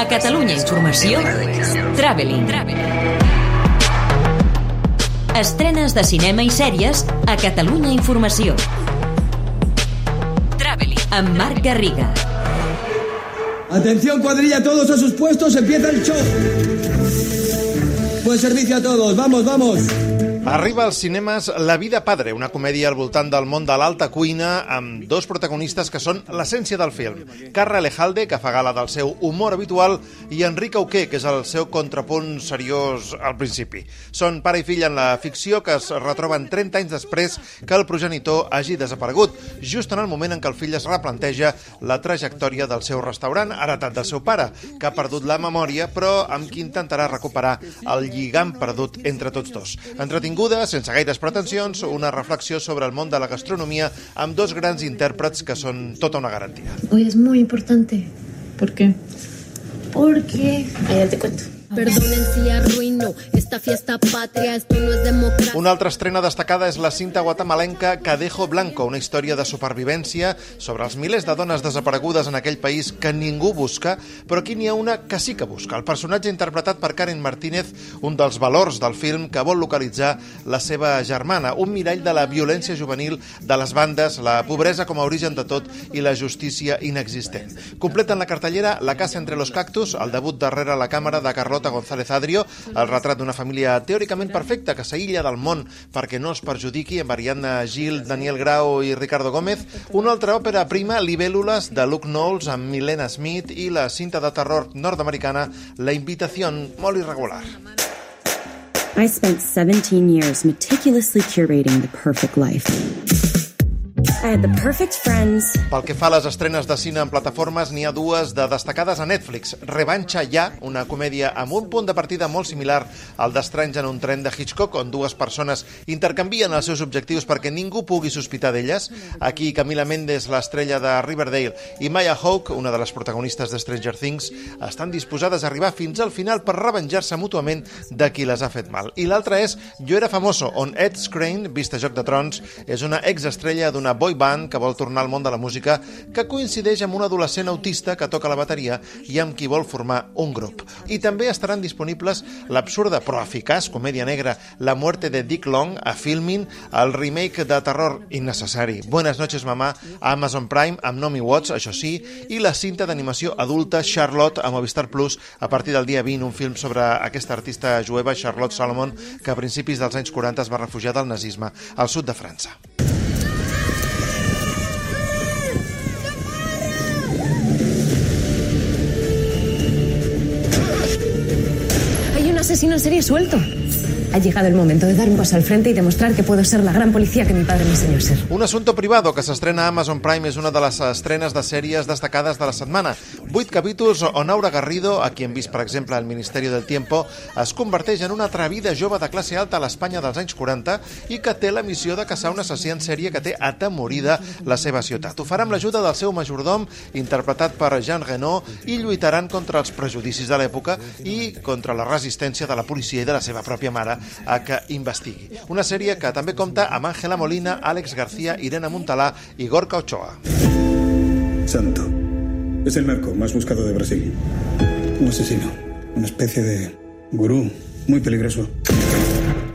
A Catalunya Informació, Traveling. Estrenes de cinema i sèries a Catalunya Informació. Traveling. Amb Marc Garriga. Atención cuadrilla, todos a sus puestos, empieza el show. Buen servicio a todos, vamos, vamos. Arriba als cinemes La vida padre, una comèdia al voltant del món de l'alta cuina amb dos protagonistes que són l'essència del film. Carra Alejalde, que fa gala del seu humor habitual, i Enric Auqué, que és el seu contrapunt seriós al principi. Són pare i fill en la ficció que es retroben 30 anys després que el progenitor hagi desaparegut, just en el moment en què el fill es replanteja la trajectòria del seu restaurant heretat del seu pare, que ha perdut la memòria, però amb qui intentarà recuperar el lligam perdut entre tots dos. Entretingut Benvinguda, sense gaires pretensions, una reflexió sobre el món de la gastronomia amb dos grans intèrprets que són tota una garantia. Hoy es muy importante. ¿Por qué? Porque... Ahí te cuento. Perdonen si arruino esta fiesta patria, esto no es democracia. Una altra estrena destacada és la cinta guatemalenca Cadejo Blanco, una història de supervivència sobre els milers de dones desaparegudes en aquell país que ningú busca, però aquí n'hi ha una que sí que busca. El personatge interpretat per Karen Martínez, un dels valors del film que vol localitzar la seva germana, un mirall de la violència juvenil de les bandes, la pobresa com a origen de tot i la justícia inexistent. Completen la cartellera La casa entre los cactus, el debut darrere la càmera de Carlota González Adrio, el retrat d'una família teòricament perfecta que s'aïlla del món perquè no es perjudiqui amb Ariadna Gil, Daniel Grau i Ricardo Gómez, una altra òpera prima, Libèl·lules, de Luke Knowles amb Milena Smith i la cinta de terror nord-americana La invitació molt irregular. I spent 17 years meticulously curating the perfect life. I had the perfect friends. Pel que fa a les estrenes de cine en plataformes, n'hi ha dues de destacades a Netflix. Revanxa ja, una comèdia amb un punt de partida molt similar al d'Estranys en un tren de Hitchcock, on dues persones intercanvien els seus objectius perquè ningú pugui sospitar d'elles. Aquí Camila Mendes, l'estrella de Riverdale, i Maya Hawke, una de les protagonistes de Stranger Things, estan disposades a arribar fins al final per revenjar-se mútuament de qui les ha fet mal. I l'altra és Jo era famoso, on Ed Skrein, vista Joc de Trons, és una exestrella d'una boy band que vol tornar al món de la música que coincideix amb un adolescent autista que toca la bateria i amb qui vol formar un grup. I també estaran disponibles l'absurda però eficaç comèdia negra La muerte de Dick Long a Filmin, el remake de terror innecessari Buenas noches mamà a Amazon Prime amb Nomi Watts, això sí, i la cinta d'animació adulta Charlotte a Movistar Plus a partir del dia 20, un film sobre aquesta artista jueva Charlotte Salomon que a principis dels anys 40 es va refugiar del nazisme al sud de França. Asesino en serie suelto. Ha llegado el momento de dar un paso al frente y demostrar que puedo ser la gran policía que mi padre me enseñó a ser. Un assumpte privado que s'estrena a Amazon Prime és una de les estrenes de sèries destacades de la setmana. Vuit capítols on Aura Garrido, a qui hem vist, per exemple, al Ministeri del Tiempo, es converteix en una atrevida jove de classe alta a l'Espanya dels anys 40 i que té la missió de caçar un assassí en sèrie que té atemorida la seva ciutat. Ho farà amb l'ajuda del seu majordom, interpretat per Jean Reno, i lluitaran contra els prejudicis de l'època i contra la resistència de la policia i de la seva pròpia mare a que investigui. Una sèrie que també compta amb Ángela Molina, Àlex García, Irene Montalà i Gorka Ochoa. Santo. Es el narco más buscado de Brasil. Un asesino. Una especie de gurú. Muy peligroso.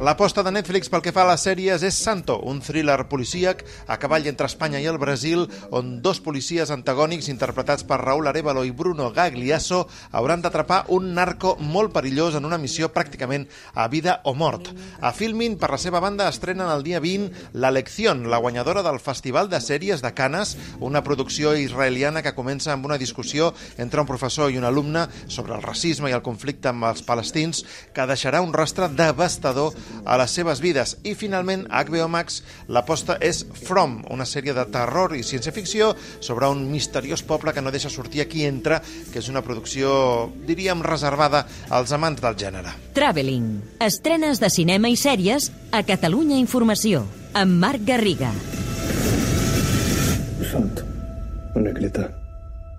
L'aposta de Netflix pel que fa a les sèries és Santo, un thriller policíac a cavall entre Espanya i el Brasil, on dos policies antagònics interpretats per Raúl Arevalo i Bruno Gagliasso hauran d'atrapar un narco molt perillós en una missió pràcticament a vida o mort. A Filmin, per la seva banda, estrenen el dia 20 La Lección, la guanyadora del Festival de Sèries de Canes, una producció israeliana que comença amb una discussió entre un professor i un alumne sobre el racisme i el conflicte amb els palestins que deixarà un rastre devastador a les seves vides. I finalment, a HBO Max, l'aposta és From, una sèrie de terror i ciència-ficció sobre un misteriós poble que no deixa sortir a qui entra, que és una producció, diríem, reservada als amants del gènere. Traveling. Estrenes de cinema i sèries a Catalunya Informació. Amb Marc Garriga. È che l'età.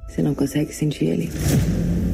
Se non consegue sentir ele.